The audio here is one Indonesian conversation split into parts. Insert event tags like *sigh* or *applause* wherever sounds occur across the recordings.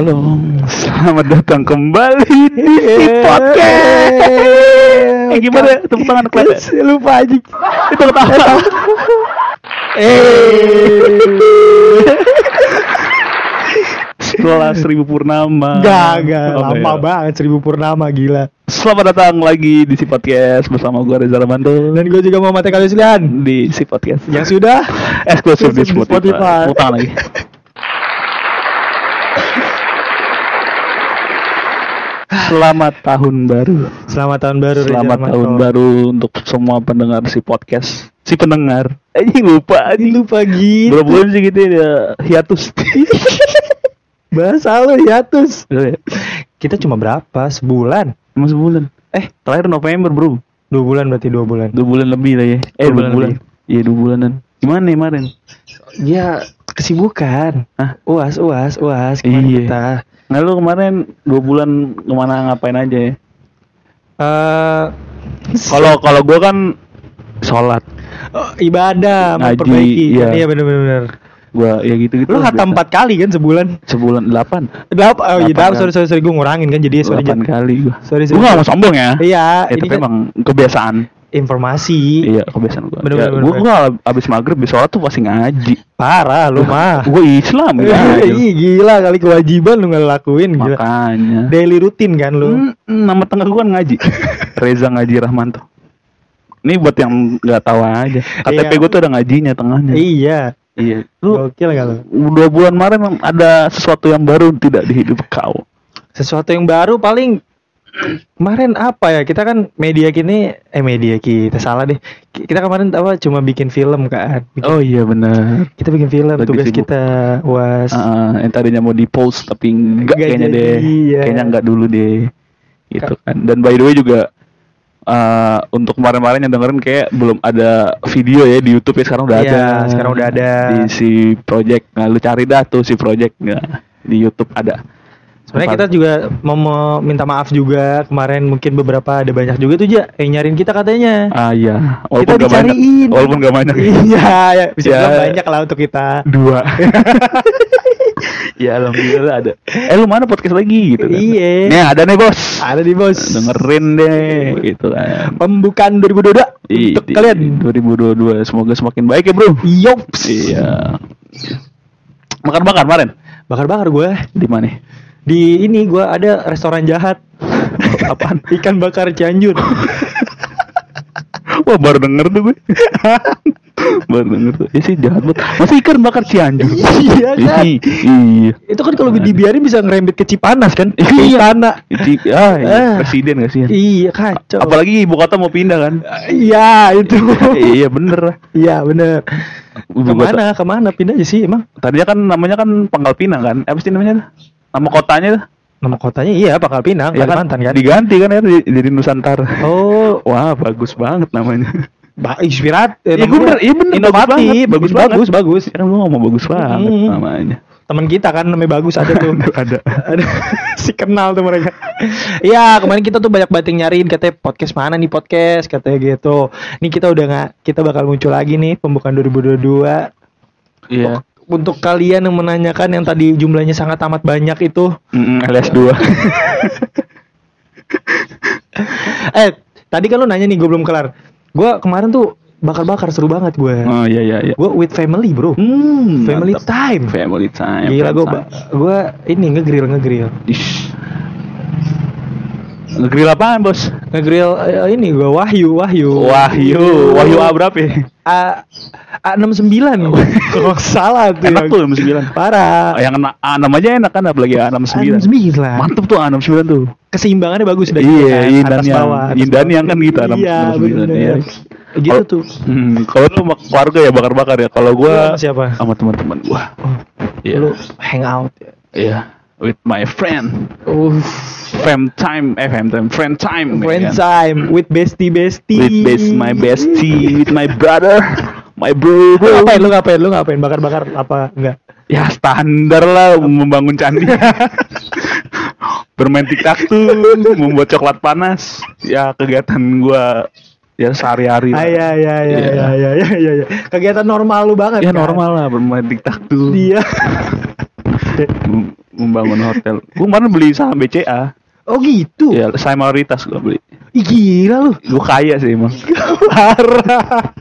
Halo, selamat datang kembali di si podcast. Eh gimana? Tepuk tangan *laughs* kelihatan. Lupa aja. Itu ketawa. Eh. Setelah seribu purnama. Gak, gak. Apa Lama ya? banget seribu purnama gila. Selamat datang lagi di si podcast bersama gue Reza Ramanto Dan gue juga mau mati kalian di si podcast. Yang sudah eksklusif di Spotify. Spotify. Lagi. Selamat tahun baru. Selamat tahun baru. Selamat tahun baru untuk semua pendengar si podcast. Si pendengar. Anjing lupa anjing. Lupa gitu. Berapa bulan sih gitu ya hiatus. *laughs* Bahasa lu hiatus. Iya, ya. Kita cuma berapa? Sebulan? Cuma sebulan. Eh, terakhir November, Bro. Dua bulan berarti dua bulan. Dua bulan lebih lah ya. Eh, dua Dua bulan bulan. Iya, dua bulanan. Gimana nih kemarin? Ya kesibukan. Hah? Uas, uas, uas. Kemarin Iya. kita. Nah, lu kemarin dua bulan ke mana ngapain aja ya? eh Kalau kalau gua kan sholat. oh, ibadah, Ngaji, memperbaiki. iya. Iya benar-benar. Gua ya gitu-gitu. Lu lah hatam empat kali kan sebulan? sebulan delapan. Delapan, oh iya, Delapan kali. sorry, sorry, sorry, gue ngurangin kan, jadi sorry, Delapan kali gua. sorry, Gua sorry. gak mau sombong ya. Iya, ini tapi kan emang kebiasaan. Informasi. Iya, kebiasaan gua. Bener, ya, gua, bener. gua abis maghrib di sholat tuh pasti ngaji. Parah lu mah. *laughs* Gua Islam *laughs* ya. Ih, gila kali kewajiban lu nggak lakuin gila. Makanya. Daily rutin kan lu. Hmm, nama tengah gua kan ngaji. *laughs* Reza Ngaji Rahmanto. Ini buat yang nggak tahu aja. KTP Iya. gua tuh ada ngajinya tengahnya. Iya. Iya. Lu Gokil gak lu? dua bulan kemarin ada sesuatu yang baru tidak di hidup kau. Sesuatu yang baru paling kemarin apa ya kita kan media kini eh media kita salah deh Ki- kita kemarin apa cuma bikin film kan Bikin- Oh iya benar. kita bikin film lagi tugas sibuk. kita was Ah, yang tadinya mau di post tapi enggak Nggak kayaknya jadi, deh. iya. Kayaknya enggak dulu deh. Gitu kan. Dan by the way juga eh, untuk kemarin-kemarin yang dengerin kayak belum ada video ya di YouTube ya sekarang udah Iya, ada. sekarang udah ada. Di si project. Nah, lu cari dah tuh si project nah, di YouTube ada. Sebenarnya kita juga mau mau minta maaf juga kemarin mungkin beberapa ada banyak juga tuh ja yang nyariin kita katanya. Ah iya, Kita gak banyak. dicariin. Walaupun gak banyak. *laughs* Iya, ya, bisa Ya. banyak lah untuk kita. Dua. *laughs* ya alhamdulillah ada. Eh lu mana podcast lagi gitu kan. Iya. Nih ada nih bos. Ada di bos. Dengerin deh gitu kan. Pembukaan 2022 Di- untuk di- kalian. 2022 semoga semakin baik ya bro. Yops. Iya. Makan bakar kemarin Bakar-bakar gue di mana? Di ini gue ada restoran jahat. *laughs* Apaan? Ikan bakar Cianjur. Wah baru denger tuh gue. *laughs* baru denger tuh. Ya sih jahat banget. Masih ikan bakar Cianjur. Iya kan? Ih, Iya. Itu kan kalau dibiarin bisa ngerembet ke Cipanas kan? Ke Iya. Istana. Ci- ah, iya. Ah. presiden gak sih? Iya kacau. Apalagi ibu kota mau pindah kan? Iya itu. *laughs* iya bener lah. Iya bener. Ibu kota- Ke mana? Ke mana pindah aja sih emang? Tadinya kan namanya kan Pangkal Pinang kan? Apa sih namanya? Nama kotanya tuh? Nama kotanya iya Pangkal Pinang, Ya Kalimantan kan? Diganti kan ya jadi Nusantara. Oh, *laughs* Wah bagus banget namanya. ba inspirat. eh, namanya bener, iya bener. Inovatif, bagus bagus, banget. bagus, bagus. Kan lu ngomong bagus banget Hmm. namanya. Teman kita kan namanya bagus ada tuh. *laughs* Ada. ada *laughs* si kenal tuh mereka. Iya, kemarin kita tuh banyak bating nyariin katanya podcast mana nih podcast katanya gitu. Nih kita udah nggak kita bakal muncul lagi nih pembukaan 2022. Iya. Untuk kalian yang menanyakan yang tadi jumlahnya sangat amat banyak itu, Mm, alias dua. *laughs* eh tadi kan lu nanya nih gue belum kelar. Gue kemarin tuh bakar-bakar seru banget gue. oh iya iya iya. Gue with family bro. Hmm, Family mantap. time. Family time. Gila gue gue ini ngegrill ngegrill Ish. Ngegrill apaan bos? ngegrill eh, ini gue Wahyu Wahyu Wahyu, Wahyu A berapa ya? A A 69 kalau *laughs* salah tuh Enak tuh A69. parah Yang A- A6 aja enak kan apalagi A69. 69 Mantep tuh A69 tuh. keseimbangannya bagus dari Iya, kan, atas dan Yang. bawah. Yang kan gitu, A69, iya bener iya. gitu tuh Hmm, kalau lu keluarga ya bakar-bakar ya. Kalau gua sama siapa sama teman-teman gua. oh, Iya. lu hang out ya Iya, with my friend. uh Fam time, eh fam time, friend time. friend ya kan? time with bestie bestie With best my bestie, with my brother, my bro. ngapain lu ngapain lu ngapain bakar bakar apa enggak Ya standar lah membangun candi. *laughs* Bermain tiktok tuh, membuat coklat panas. Ya kegiatan gua ya sehari-hari. Ah, iya iya iya Iya. iya iya iya iya iya. Kegiatan normal lu banget Ya kan? normal lah bermain tiktok tuh. *laughs* Dia M- membangun hotel. Gue kemarin beli saham BCA. Oh gitu. Ya, saya mayoritas gue beli. Ih, gila lu. Gue kaya sih emang. Parah.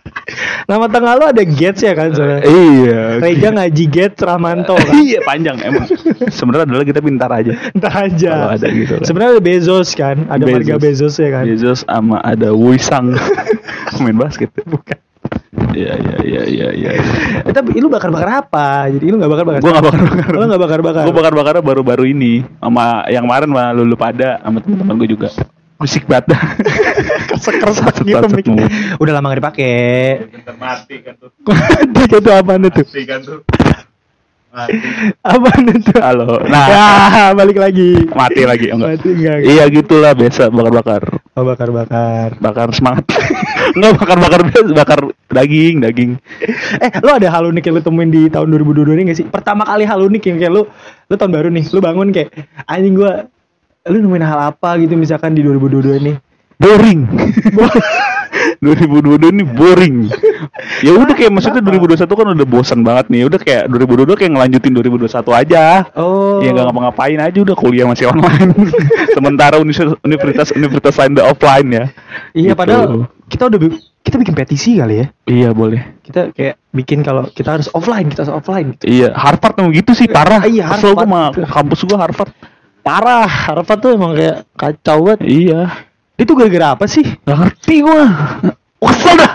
Nama tengah lu ada Gates ya kan soalnya. iya. Reja ngaji Gates Ramanto kan. *laughs* Iya panjang emang. Sebenarnya adalah kita pintar aja. Entah aja. Kalau ada gitu kan. Sebenarnya ada Bezos kan, ada Bezos. marga Bezos ya kan. Bezos sama ada Wisang *laughs* main basket. Bukan. Iya iya iya iya iya. Eh, tapi lu bakar-bakar apa? Jadi lu gak bakar-bakar. Gue gak bakar-bakar. Lu gak bakar-bakar. Gue bakar-bakarnya baru-baru ini sama yang kemarin sama lulu pada sama teman-teman gue juga. Musik banget. Kesek-kesek gitu. Udah lama gak dipakai. mati kan tuh. *laughs* Dia itu apaan itu? Mati kan tuh. Apaan itu? Halo. Nah, ya, balik lagi. mati lagi enggak. Mati enggak. Iya gitulah biasa bakar-bakar. Oh, bakar-bakar. Bakar semangat. *laughs* Enggak bakar-bakar biasa, bakar daging, daging. Eh, lu ada hal unik yang lu temuin di tahun 2022 ini gak sih? Pertama kali hal unik yang kayak lu, lu tahun baru nih, lu bangun kayak anjing gua lu nemuin hal apa gitu misalkan di 2022 ini? Boring. *laughs* 2022 ini boring. *laughs* Ya udah kayak maksudnya 2021 kan udah bosan banget nih. Udah kayak 2022 kayak ngelanjutin 2021 aja. Oh. Ya nggak ngapa-ngapain aja udah kuliah masih online. *laughs* Sementara universitas universitas lain udah offline ya. Iya, Gitu. padahal kita udah kita bikin petisi kali ya. Iya boleh. Kita kayak bikin kalau kita harus offline, kita harus offline gitu. Iya Harvard emang gitu sih parah. Iya, Kesel gua Harvard. sama kampus gua Harvard. Parah, Harvard tuh emang kayak kacau banget. Iya. Itu gara-gara apa sih? Gak ngerti gua. Kesel dah.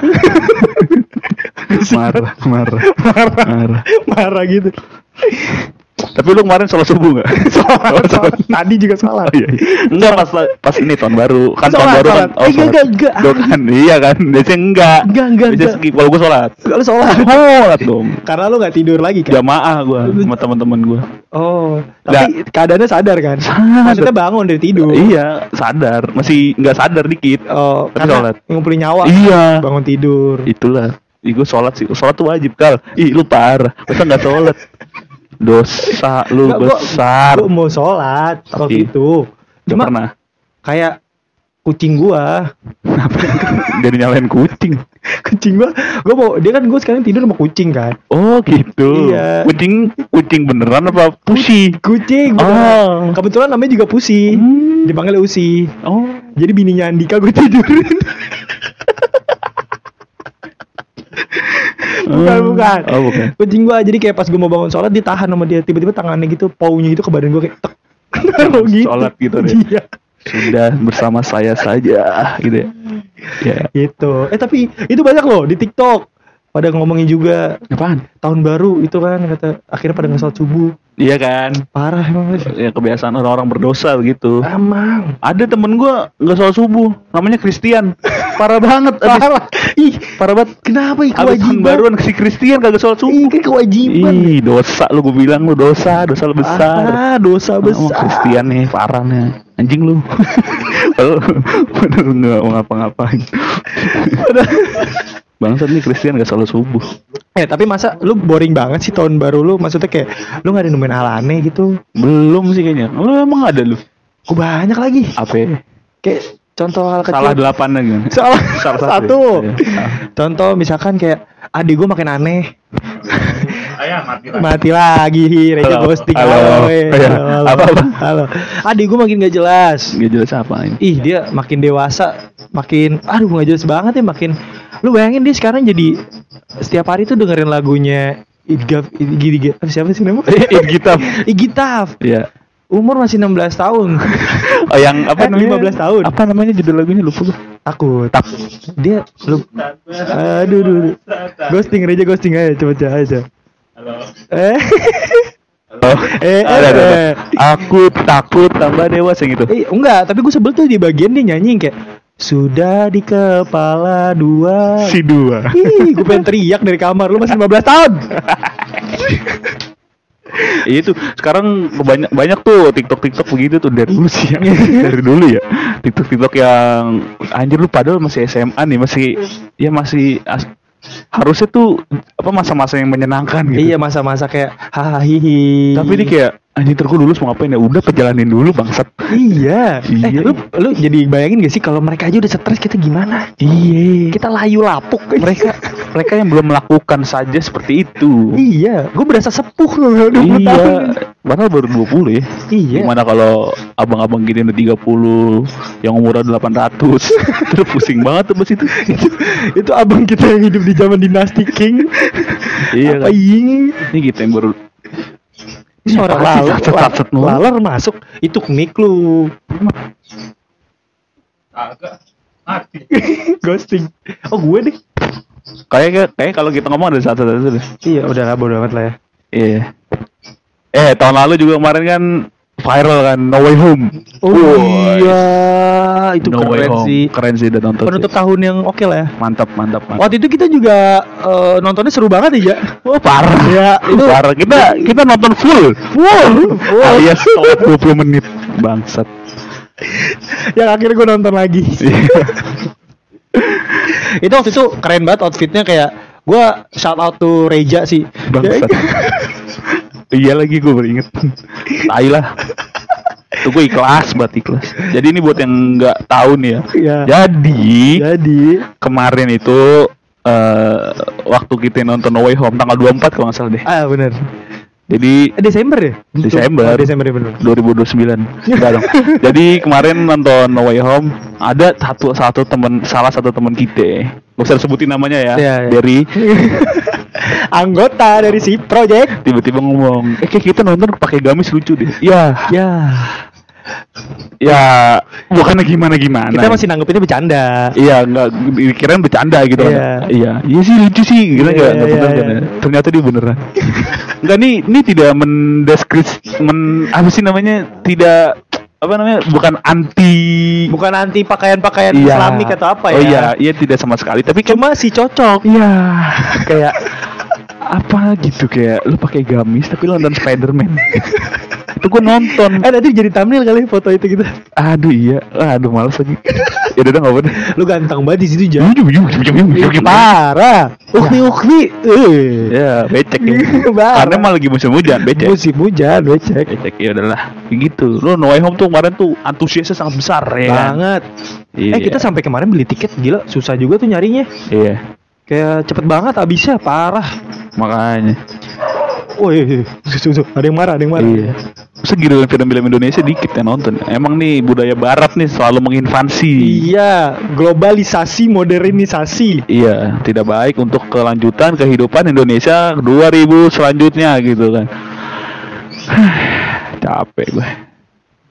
*laughs* marah, marah, Marah, marah. marah gitu. Tapi lu kemarin sholat subuh gak? *laughs* Sholat, sholat. Tadi juga salah. iya, iya. Enggak pas pas ini tahun baru. Kan tahun Sholat, baru kan. sholat. Eh, enggak, enggak, enggak. Tuh kan, iya kan. Biasanya enggak. Enggak, enggak, Biasanya enggak. skip. Kalau gua sholat. Kalau sholat. *laughs* Sholat dong. Karena lu gak tidur lagi kan? Jamaah gua sama teman-teman gua. Oh, tapi keadaannya sadar kan? Sadar. Maksudnya bangun dari tidur. Iya, sadar. Masih enggak sadar dikit. Oh, Tapi sholat. ngumpulin nyawa. Iya. Bangun tidur. Itulah. Ih, gua sholat sih. Sholat tuh wajib kal. Ih, lu parah. Masa enggak sholat? *laughs* Dosa lu Nggak, gua- besar. Gua mau sholat waktu itu. Cuma pernah. kayak kucing gua. *laughs* Jadi nyalain kucing. kucing gua, gua mau dia kan gua sekarang tidur sama kucing kan. Oh gitu. Iya. Kucing kucing beneran apa pusi? Kucing. Oh. beneran. Kebetulan namanya juga Pusi. Hmm. Dipanggil Usi. Oh. Jadi bininya Andika gue tidurin. *laughs* bukan, Hmm. bukan. Oh, bukan. Kucing gua jadi kayak pas gua mau bangun sholat ditahan sama dia tiba-tiba tangannya gitu paunya itu ke badan gua kayak tek. *laughs* Taruh gitu. Sholat gitu deh. Iya. Sudah bersama saya saja gitu ya. Ya. Gitu. Eh tapi itu banyak loh di TikTok. Pada ngomongin juga Apaan? tahun baru itu kan kata akhirnya pada sholat subuh. Iya kan? Parah emang. Ya kebiasaan orang-orang berdosa begitu. Emang. Ada temen gua nggak sholat subuh, namanya Christian. *laughs* Parah banget. Abis, Parah. Ih, parah banget. kenapa ih kewajiban? baruan si Christian kagak sholat Ih, subuh. kan kewajiban. Ih, dosa lu gue bilang lu dosa, dosa lu besar. Ah, dosa Oh, besar. Christian nih, parah nih. Anjing lu. *laughs* Lu bener nggak mau ngapa-ngapain. Bangsat nih Christian gak selalu subuh. Eh tapi masa lu boring banget sih tahun baru lu Maksudnya kayak lu gak ada nemuin hal aneh gitu Belum sih kayaknya. Lu emang ada lu? Kok banyak lagi Apa? ya? Kayak contoh hal kecil Salah delapan lagi. *laughs* Salah, Salah satu. satu Iya. Contoh misalkan kayak Adik gue makin aneh Ayah mati Mati lagi Reja Halo, ghosting halo. eh. Iya. halo, halo, Apa, apa? halo. Adik gue makin gak jelas Gak jelas apa ini. Ih dia makin dewasa Makin Aduh gak jelas banget ya Makin Lu bayangin dia sekarang jadi Setiap hari tuh dengerin lagunya Idgaf Idgaf Siapa sih namanya? *laughs* Idgitaf. Igitaf Iya. Umur masih 16 tahun Oh yang apa Eh, namanya? 15 tahun. Apa namanya judul lagunya lupa gue. Takut Dia lu Aduh aduh, aduh. Ghosting aja ghosting aja Coba aja Eh Oh, *laughs* Eh, ada, ada, ada. eh. Aku takut tambah dewasa gitu. Eh, enggak, tapi gue sebel tuh di bagian dia nyanyi kayak sudah di kepala dua. Si dua. Ih, gue pengen teriak dari kamar lu masih 15 tahun. *laughs* Iya itu sekarang banyak banyak tuh TikTok TikTok begitu tuh dari dulu sih ya. dari dulu ya TikTok TikTok yang anjir lu padahal masih SMA nih masih ya masih as- harusnya tuh apa masa-masa yang menyenangkan gitu. Iya masa-masa kayak hahaha hihi. Tapi dia kayak anjir terus lulus mau ngapain ya udah kejalanin dulu bangsat. Iya. *laughs* Iya. Eh, lu lu jadi bayangin gak sih kalau mereka aja udah stres kita gimana? Iya. Kita layu lapuk. *laughs* Mereka mereka yang belum melakukan saja seperti itu. Iya, gue berasa sepuh loh 20 iya. tahun. Padahal baru 20 ya. Iya. Gimana kalau abang-abang gini udah 30 yang umurnya 800 Terus pusing banget tuh itu itu, itu abang kita yang hidup di zaman dinasti King. Iya Apa kan ini? Kita yang baru suara laler, laler masuk. Itu mic lu. Agak mati *laughs* Ghosting. Oh gue deh. Kayaknya kayak kalau kita ngomong ada satu-satu deh Iya udah lah bodo amat lah ya. Iya Eh tahun lalu juga kemarin kan viral kan No Way Home Oh Wah, iya, itu No Way keren Home. sih. Keren sih udah nonton Penutup sih. tahun yang oke lah ya. Mantap mantap mantap Waktu itu kita juga eh, nontonnya seru banget ya. Oh parah Ya, itu Parah kita kita nonton full Full, full. *laughs* Alias telat 20 menit Bangsat *laughs* yang akhirnya gue nonton lagi. *laughs* itu waktu itu keren banget outfitnya kayak gue shout out to Reja sih. Bangsat Iya lagi gue baru inget *laughs* Tai lah Itu gue ikhlas buat ikhlas Jadi ini buat yang nggak tahu nih ya Iya. Jadi Jadi kemarin itu eh waktu kita nonton No Way Home tanggal 24 kalau nggak salah deh. ah bener. Jadi Eh, Desember ya? Desember. Oh, Desember ya bener. 2029 Enggak dong. *laughs* Jadi kemarin nonton No Way Home ada satu satu temen salah satu temen kita. Gak usah sebutin namanya ya. Iya, iya. Dari *laughs* *laughs* Anggota dari si project. tiba-tiba ngomong, "Eh kayak kita nonton pakai gamis lucu deh." Ya, Ya, ya bukannya gimana gimana. kita masih nanggepinnya bercanda. Iya, enggak dikirain bercanda gitu Iya. kan. Iya, iya sih lucu sih, gitu Iya, iya, enggak bener iya, kan. iya. ya. Ternyata dia beneran. enggak nih, ini tidak mendeskris men apa sih namanya? Tidak apa namanya? Bukan anti Bukan anti pakaian-pakaian Iya. Islamik atau apa ya? Oh iya, iya tidak sama sekali. Tapi kan Cuma si cocok. iya kayak apa gitu kayak lu pakai gamis tapi lu nonton Spider-Man. itu gua nonton. Eh nanti jadi thumbnail kali foto itu kita. Aduh iya, aduh males lagi. ya udah nggak apa. Lu ganteng banget di situ yuk. Parah. Ukti ukti. Eh. Ya, becek ya. *laughs* Karena malah lagi musim hujan, becek. Musim hujan, becek. Becek ya udahlah. Begitu. Lu No Way Home tuh kemarin tuh antusiasnya sangat besar ya kan. Banget. Iya. Eh kita sampai kemarin beli tiket gila susah juga tuh nyarinya. Iya. Kayak cepet banget habisnya parah. Makanya. Oh iya, iya. Ada yang marah, ada yang marah. Iya. Segitu film-film Indonesia dikit yang nonton. Emang nih budaya barat nih selalu menginvasi. Iya, globalisasi, modernisasi. Iya, tidak baik untuk kelanjutan kehidupan Indonesia 2000 selanjutnya gitu kan. *sighs* Capek gue.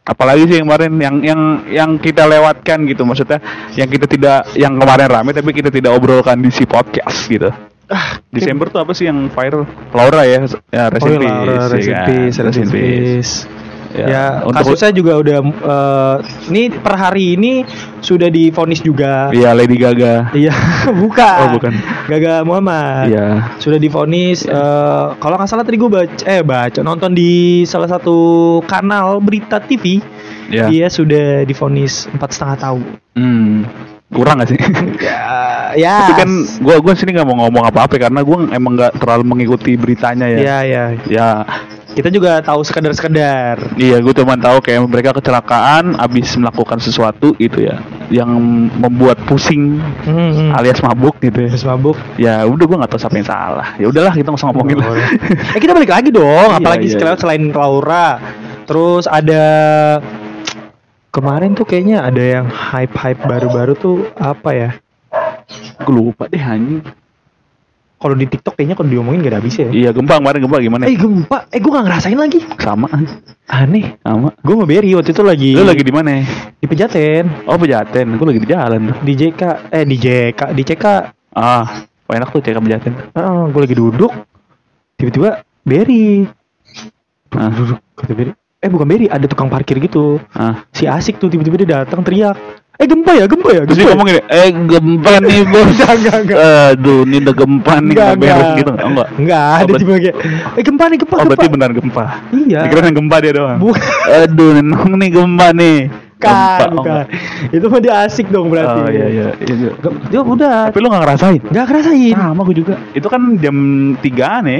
Apalagi sih yang kemarin yang yang yang kita lewatkan gitu maksudnya yang kita tidak yang kemarin rame tapi kita tidak obrolkan di si podcast gitu. Ah, Desember tuh apa sih yang viral? Laura ya, ya rest Oh iya, Laura, ya rest in kan? peace, rest in peace. Ya, Ya, untuk kasusnya juga udah eh, ini per hari ini sudah divonis juga. Iya Lady Gaga. Iya, *laughs* bukan. Oh, bukan. Gaga Muhammad. Iya. Sudah divonis eh, kalau nggak salah tadi gue baca eh baca nonton di salah satu kanal berita TV. Iya. Dia sudah divonis empat setengah tahun. Hmm. Kurang gak sih? Ya, *laughs* ya. Tapi kan gua gua sini nggak mau ngomong apa-apa karena gua emang nggak terlalu mengikuti beritanya ya. Ya, ya. Ya, Kita juga tahu sekedar-sekedar. iya gue cuma tahu kayak mereka kecelakaan abis melakukan sesuatu gitu ya yang membuat pusing Hmm, hmm. alias mabuk gitu ya. Habis mabuk. Ya udah gua nggak tahu siapa yang salah. Ya udahlah kita nggak usah ngomongin lah. eh kita balik lagi dong, Iya, apalagi iya, iya. selain Laura. Terus ada kemarin tuh kayaknya ada yang hype-hype baru-baru tuh apa ya? Gue lupa deh anjing. Kalau di TikTok kayaknya kalau diomongin gak ada habisnya ya. Iya gempa kemarin gempa gimana? Eh gempa, eh gue gak ngerasain lagi. Sama. Aneh. Sama. Gue mau Berry waktu itu lagi Lu lagi di mana? di Pejaten, Oh pejaten. Gue lagi di jalan di JK, eh di JK, di CK. Ah, enak tuh cek pejaten. Ah, gue lagi duduk, tiba-tiba Berry. Ah, Duduk, kata Berry. Eh bukan Berry, ada tukang parkir gitu. ah. Si asik tuh tiba-tiba dia datang teriak. Eh gempa ya, gempa ya, Terus dia gempa. ya?" ngomong gini, eh gempa *laughs* nih bos. Enggak, enggak, enggak. Aduh, ini udah gempa nih Enggak, nggak beres enggak. gitu. Oh, enggak. Enggak, Oh, cuma kayak eh gempa nih, gempa, Oh, gempa. berarti benar gempa. Iya. Dikira yang gempa dia doang. Bukan. Aduh, nenong nih gempa nih. Bukan, Gempa, oh, bukan. enggak. Itu mah dia asik dong berarti. Oh iya iya. iya, iya. Gem- Dia udah. Tapi lu gak ngerasain? Enggak ngerasain. Sama gue juga. Itu kan jam 3-an ya.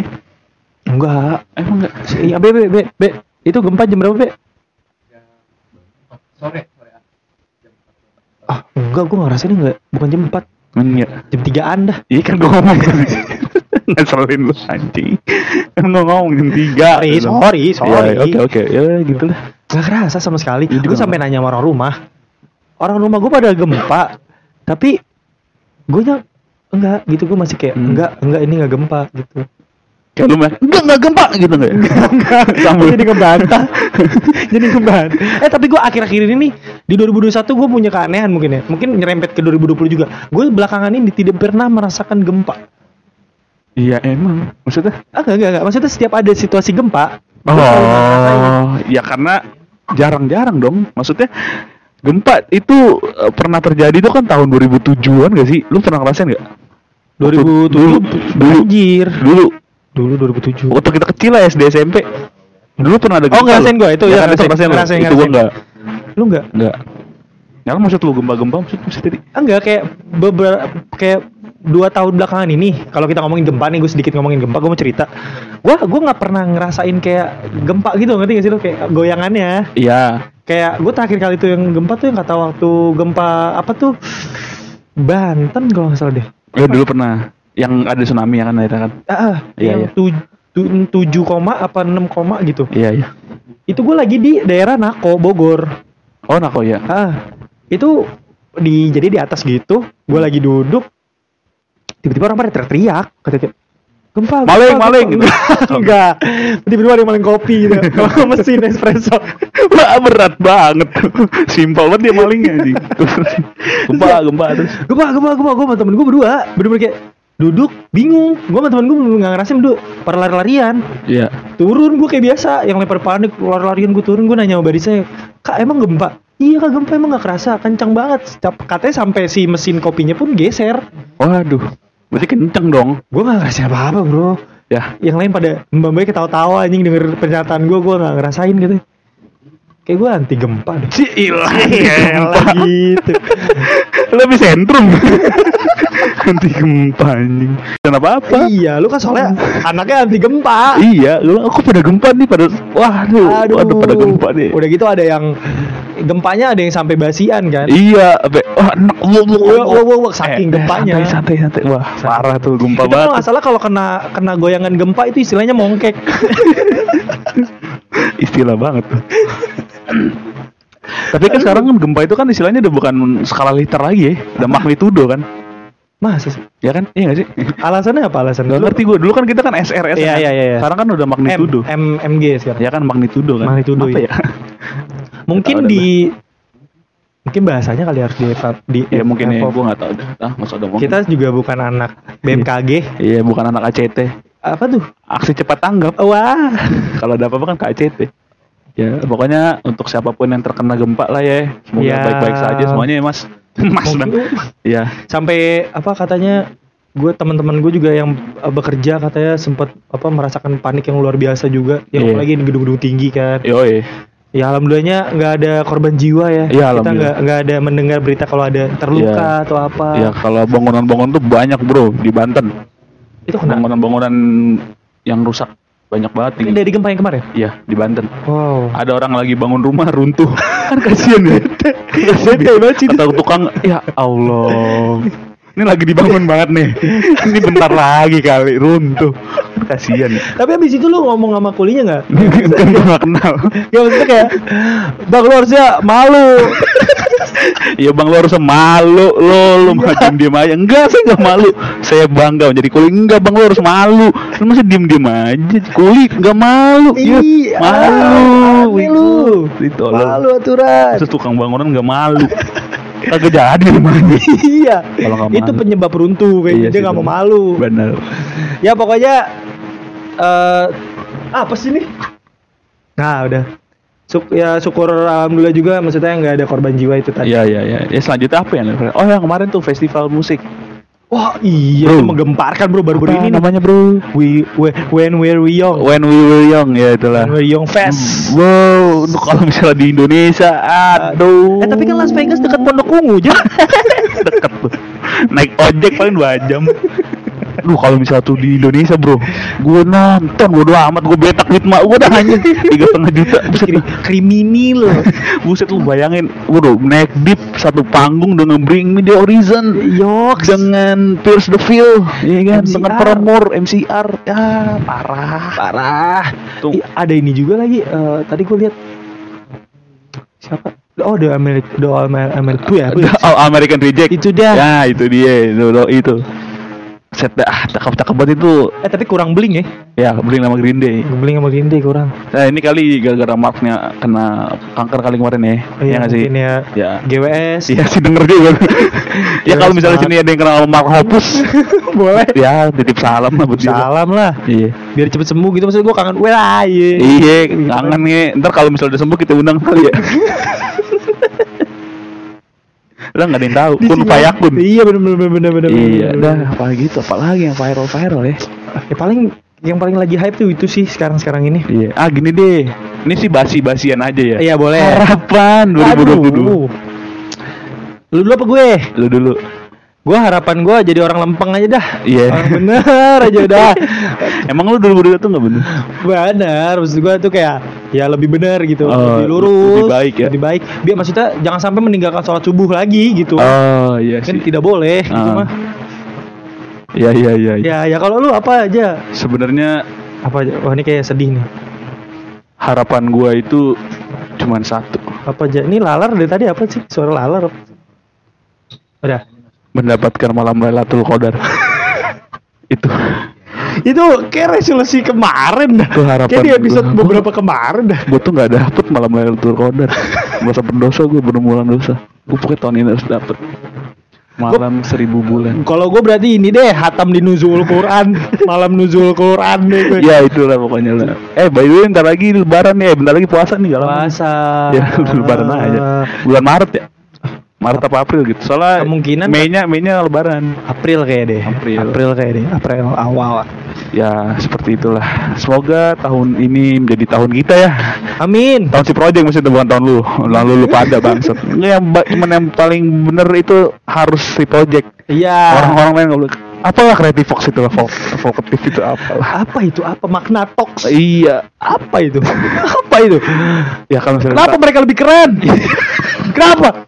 Enggak. Emang enggak? Iya, Be, Be, Be, Be. Itu gempa jam berapa, Be? sore sore Ah, enggak, gua ngerasain enggak. Bukan jam 4, Iya. jam 3-an dah. Iya kan gue ngomong. *laughs* Ngeselin lu anjing. Kan gua ngomong jam 3. Sorry, sorry, sorry. Oke oke. Ya gitu lah. Gak kerasa sama sekali. Iya, Gue sampai nanya sama orang rumah. Orang rumah gue pada gempa, tapi gue nya enggak gitu gue masih kayak Hmm. enggak enggak ini enggak gempa gitu. Kayak lu mah enggak enggak gempa gitu enggak ya? *laughs* Jadi ngebantah. *laughs* jadi ngebantah. Eh tapi gue akhir-akhir ini nih di 2021 gue punya keanehan mungkin ya. Mungkin nyerempet ke 2020 juga. Gue belakangan ini tidak pernah merasakan gempa. Iya emang. Maksudnya? Ah enggak enggak, enggak. Maksudnya setiap ada situasi gempa. Oh, ya karena jarang-jarang dong. Maksudnya gempa itu eh, pernah terjadi itu kan tahun 2007-an gak sih? Lu pernah ngerasain gak? 2007 dulu, dulu, banjir. dulu, Dulu 2007. waktu kita kecil lah SD SMP. Dulu pernah ada Oh, gempa. ngerasain lu. gua, itu ya, kan, itu ngerasain, ngerasain, lu. ngerasain, Itu gua ngerasain. enggak. Lu enggak? Enggak. Ya lu maksud lu gempa-gempa maksud maksud tadi? Enggak kayak beberapa kayak dua tahun belakangan ini kalau kita ngomongin gempa nih gue sedikit ngomongin gempa gue mau cerita gue gue nggak pernah ngerasain kayak gempa gitu ngerti gak sih lo kayak goyangannya Iya. kayak gue terakhir kali tuh yang gempa tuh yang kata waktu gempa apa tuh Banten kalau nggak salah deh Ya dulu pernah yang ada tsunami ya kan akhirnya kan. ah, ah, Iya, yang iya. tuj- tu- tujuh koma apa enam koma gitu Iya iya. itu gue lagi di daerah Nako Bogor Oh nako ya. ah itu di jadi di atas gitu gue lagi duduk tiba-tiba orang pada teriak-teriak kata gempa gempa, Maling, gempa." maling, gitu. *laughs* enggak tiba-tiba ada yang maling kopi gitu kalau *laughs* mesin espresso *laughs* Wah berat banget. Simpel banget dia malingnya anjing. gempa gempa terus. gempa gempa gempa gue sama temen gue berdua bener-bener kayak duduk bingung. Gue sama temen gue nggak ngerasain duduk pada lari-larian. Iya. turun gue kayak biasa. Yang lempar panik lari-larian gue turun gue nanya sama barisnya kak emang gempa? Iya kak gempa. Emang nggak kerasa. Kencang banget. Katanya sampai si mesin kopinya pun geser. Waduh. Berarti kenceng dong. gue nggak ngerasain apa-apa bro. Ya. yang lain pada mbak mbak ketawa-tawa anjing denger pernyataan gue gue nggak ngerasain gitu kayak gue anti gempa deh Si *laughs* ilah. Elah, gitu Lebih sentrum. *laughs* Anti gempa anjing. Dan apa apa? iya lu kan soalnya anaknya anti gempa Iya, lu aku pada gempa nih pada waduh, waduh pada gempa nih. udah gitu ada yang gempanya ada yang sampai basian kan Iya, abe, wah enak, wah, wah, Wah, wah, wah, wah, saking gempanya. Eh, Santai, santai, santai. Wah, parah tuh gempa itu banget. nggak salah kalau kena kena goyangan gempa itu istilahnya mongkek *laughs* Istilah banget tuh. Tapi kan sekarang kan gempa itu kan istilahnya udah bukan skala liter lagi ya, udah magnitudo kan. masa sih? Ya kan? Iya gak sih? alasannya apa? Alasan Gak ngerti gue, dulu kan kita kan SR, SR Iya, kan? iya, iya. Sekarang kan udah M, magnitudo M MG sekarang. Ya kan magnitudo kan. Magnitudo, Apa iya. ya? *laughs* mungkin di mungkin bahasanya kali harus di, di Ya mungkin ya, gue gak tau ah, ada ngomong. Kita juga bukan anak BMKG Iya bukan anak ACT apa tuh? Aksi cepat tanggap. Wah. Kalau ada apa-apa kan ke ACT Ya pokoknya untuk siapa pun yang terkena gempa lah ya Semoga Ya. baik-baik saja semuanya ya mas. *laughs* Mas dan Ya. Sampai apa katanya gue teman-teman gue juga yang uh, bekerja katanya sempat apa merasakan panik yang luar biasa juga. Yang Iya. apalagi di gedung-gedung tinggi kan. Yoi. Ya alhamdulillahnya nggak ada korban jiwa ya. Iya, kita nggak nggak ada mendengar berita kalau ada terluka atau apa. Ya kalau bangunan-bangunan tuh banyak bro di Banten. Itu kena. Bangunan-bangunan yang rusak banyak banget ini dari gempa yang kemarin? Iya di Banten. Wow. Ada orang lagi bangun rumah runtuh. *laughs* Kan kasihan ya. Bete banget sih. kata tukang ya Allah *laughs* ini lagi dibangun banget nih. *laughs* Ini bentar lagi kali runtuh. Kasihan. Ya tapi abis itu lu ngomong sama kulinya nggak? Kan gue gak kenal. Ya maksudnya kayak bang lu harusnya malu. *laughs* Ya bang lo harus malu. Lo lo Iya. mah diem diem aja. Enggak saya nggak malu. Saya bangga menjadi kuli enggak bang lo harus malu. Lu masih diem diem aja kuli nggak malu. Iya, Iya, malu. aneh lu. itu malu aturan. Terus tukang bangunan nggak malu *laughs* kagak jadi rumahnya iya itu malu. penyebab runtuh kayak Iya gitu dia nggak mau malu benar ya pokoknya eh apa sih nih nah udah Suk- ya syukur alhamdulillah juga maksudnya nggak ada korban jiwa itu tadi Iya iya iya. Ya selanjutnya apa ya? Oh yang kemarin tuh festival musik. Wah iya Bro. itu menggemparkan bro baru-baru ini namanya bro? we, we when we're young When We Were Young ya itulah. when we're young fest Wow, itu kalau misalnya di Indonesia, aduh. eh tapi kan Las Vegas dekat Pondok Ungu aja *laughs* deket tuh. Naik ojek paling dua jam. Lu kalau misalnya tuh di Indonesia bro, gue nonton bodo amat, gue betak duit mak gue dah hanya tiga setengah juta. Buset kriminal buset lu bayangin, bro naik deep satu panggung dengan Bring Me The Horizon, Yoks dengan Pierce the Veil, ya kan, MCR. dengan Paramore, MCR, ya parah. parah Tuh. Ih, ada ini juga lagi eh, tadi gue lihat siapa oh the American the Amer- American ya Oh, American Reject. itu dah Ya itu dia, itu itu. Set dah, ah, cakep-cakep banget itu. eh tapi kurang bling ya Ya, beli nama Green Day. bling sama Green Day kurang Nah, ini kali gara-gara Marknya kena kanker kali kemarin ya. oh, Iya nggak sih? ya Ya. GWS Iya sih denger juga. *laughs* ya kalau misalnya sini ada yang kenal sama Mark Hoppus, *laughs* boleh ya titip salam lah buat dia. salam lah Iya. biar cepet sembuh gitu maksud gue kangen well aja Iya, kangen nih. Ntar kalau misalnya udah sembuh kita undang kali ya. *laughs* Lah nggak ada yang tahu. Kun sini- fayakun. iya bener bener bener bener bener Iya, dah bener. apa gitu, apalagi yang viral viral ya. ya paling yang paling lagi hype tuh itu sih sekarang sekarang ini Iya. Ah gini deh. Ini sih basi-basian aja ya. iya boleh Harapan 2022. Aduh. lu dulu apa gue Lu dulu. Gua harapan gua jadi orang lempeng aja dah. Iya. Orang bener aja udah. *laughs* Emang lu 2022 tuh nggak bener? bener, maksud gua tuh kayak ya lebih bener gitu, Oh, lebih lurus, lebih baik ya? Lebih baik. Biar maksudnya jangan sampai meninggalkan sholat subuh lagi gitu. Oh iya kan sih. tidak boleh gitu Ah. mah. Iya iya iya. iya. Ya ya kalau lu apa aja? Sebenarnya Apa aja? Wah ini kayak sedih nih. harapan gua itu cuman satu. Apa aja? Ini lalar dari tadi apa sih? Suara lalar. Udah. Mendapatkan malam Lailatul Qadar. *laughs* itu. Itu kayak resolusi kemarin dah. Itu harapan Kayak di episode gua. beberapa kemarin dah. Gue tuh nggak dapet malam Lailatul Qadar. *laughs* Merasa berdosa gue bermula dosa. Gue pokoknya tahun ini harus dapet. Malam seribu bulan. Kalau gue berarti ini deh hatam di nuzul Quran, *laughs* malam nuzul Quran deh gue. Ya itulah pokoknya lah. Eh by the way bentar lagi lebaran ya, bentar lagi puasa nih kalau Puasa. Ya lebaran aja. Bulan Maret ya. Maret apa April gitu. Soalnya Kemungkinan- Mei-nya Mei-nya lebaran. April kayak deh. April. kayak deh. April awal. Ya seperti itulah. Semoga tahun ini menjadi tahun kita ya. Amin. Tahun si project maksudnya bukan tahun lu. Lalu lu pada bangsat. *laughs* Yang cuman yang paling bener itu harus si project. Iya. Orang-orang lain nggak boleh. Apalah Creative Fox itu lah, Vol- Vokatif itu apalah. apa itu? Apa makna toks? Iya, Apa itu? *laughs* apa itu? ya kan misalnya Kenapa mereka lebih keren? *laughs* Kenapa?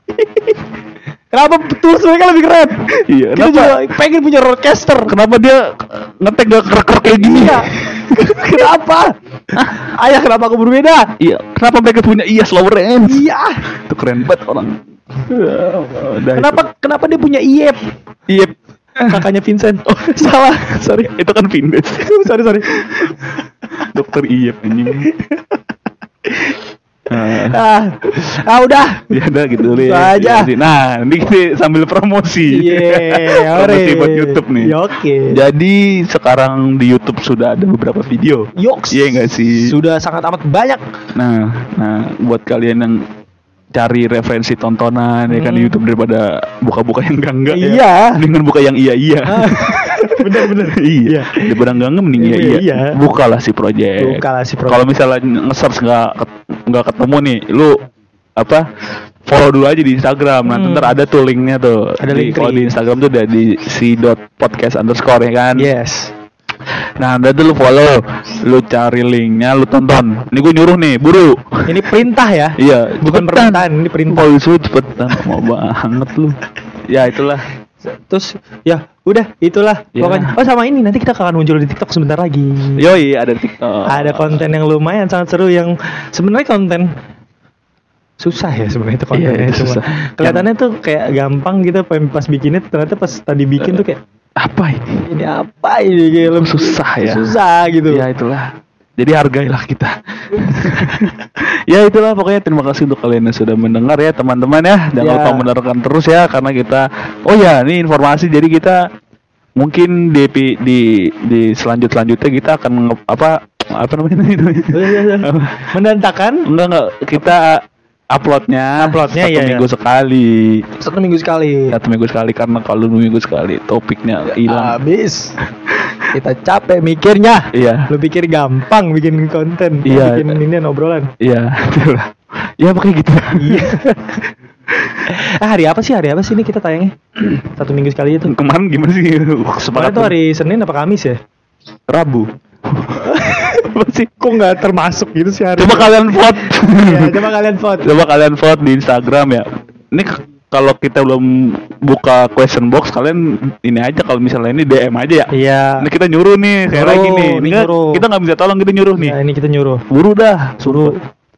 Kenapa tools mereka lebih keren? Iya, Kita kenapa? juga pengen punya roadcaster. kenapa dia ngetek gak kerak kayak gini Iya. *laughs* kenapa? Ayah kenapa aku berbeda? Iya, kenapa mereka punya iya slow range? Iya. Itu keren banget orang. Kenapa kenapa dia punya IEP? itu. Iya, Kakaknya Vincent. Oh, *laughs* salah. Sorry. itu kan Vindes. *laughs* sorry, sorry. Dokter Iya anjing. Nah, Ah, ah udah. ya udah gitu Itu ya. aja. Nah, ini kita sambil promosi. Iya, *laughs* promosi buat YouTube nih. Ya, Oke. Jadi sekarang di YouTube sudah ada beberapa video. Yoks. Iya nggak sih? Sudah sangat amat banyak. Nah, nah buat kalian yang cari referensi tontonan ya kan di Hmm. YouTube daripada buka-buka yang enggak enggak Iya. ya. Dengan buka yang *laughs* *laughs* iya iya. bener bener. iya. Daripada enggak enggak mending iya iya. Iya. Bukalah si project. Bukalah si project. Kalau misalnya nge-search enggak enggak ketemu nih, lu apa? Follow dulu aja di Instagram. Nanti Hmm. ntar ada tuh linknya tuh. Ada Di- link Kalau tree. di Instagram tuh udah di si dot podcast underscore ya kan. Yes. Nah, udah tuh lu follow, lu cari linknya, lu tonton. Ini gue nyuruh nih, buru. Ini perintah ya. Iya, Bukan permintaan, ini perintah. Disuruh cepetan, mau banget lu. Ya itulah. Terus ya udah itulah Ya. pokoknya. Oh sama ini nanti kita akan muncul di TikTok sebentar lagi. Yoi, ada TikTok. Ada konten yang lumayan sangat seru yang sebenarnya konten susah ya sebenarnya itu kontennya Iya, itu cuma susah. kelihatannya tuh kayak gampang gitu pas bikinnya ternyata pas tadi bikin tuh kayak Apa ini? ini apa ini lebih Susah ya. susah gitu Ya itulah. Jadi hargailah kita. *laughs* ya itulah pokoknya terima kasih untuk kalian yang sudah mendengar ya teman-teman ya. Jangan Ya. lupa mendengarkan terus ya karena kita oh ya ini informasi jadi kita mungkin di di di selanjut selanjutnya kita akan apa apa namanya *laughs* mendantakan Enggak enggak kita uploadnya Uploadnya, satu iya, iya. minggu sekali satu minggu sekali satu minggu sekali karena kalau dua minggu sekali topiknya hilang habis kita capek mikirnya iya lu pikir gampang bikin konten Iya. bikin ini obrolan iya itulah. ya pakai gitu iya ah, *laughs* hari apa sih? Hari apa sih ini kita tayangnya? Satu minggu sekali itu. Kemarin gimana sih? Kemarin Sepakat tuh hari Senin apa Kamis ya? Rabu. *laughs* Apa sih? Kok nggak termasuk gitu sih hari? Coba kalian vote. Ya, coba kalian vote. Coba kalian vote di Instagram ya. Ini kalau kita belum buka question box, kalian ini aja kalau misalnya ini DM aja ya. Iya. Ini kita nyuruh nih, kayak Nyuruh, lagi nih. ini Nggak- nyuruh. kita nggak bisa tolong kita nyuruh nih. Ya, ini kita nyuruh. Buru dah, Suruh.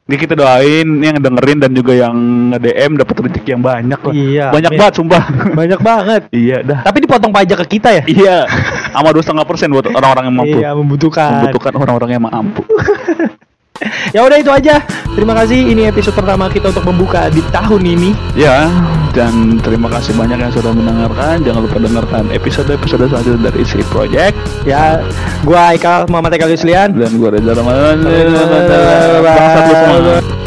Ini kita doain yang dengerin dan juga yang nge-DM dapat rezeki yang banyak lah. Iya, Banyak amin. banget sumpah. *laughs* Banyak banget. iya dah. Tapi dipotong pajak ke kita ya? Iya. *laughs* Sama dua setengah persen buat orang-orang yang mampu. Iya, membutuhkan. Membutuhkan orang-orang yang mampu. *laughs* Ya udah itu aja. Terima kasih. Ini episode pertama kita untuk membuka di tahun ini. Ya, dan terima kasih banyak yang sudah mendengarkan. Jangan lupa dengarkan episode-episode selanjutnya dari si Project Ya, gua Eka Muhammad Eka Yuslian. dan gue Reza Ramadan. Semua.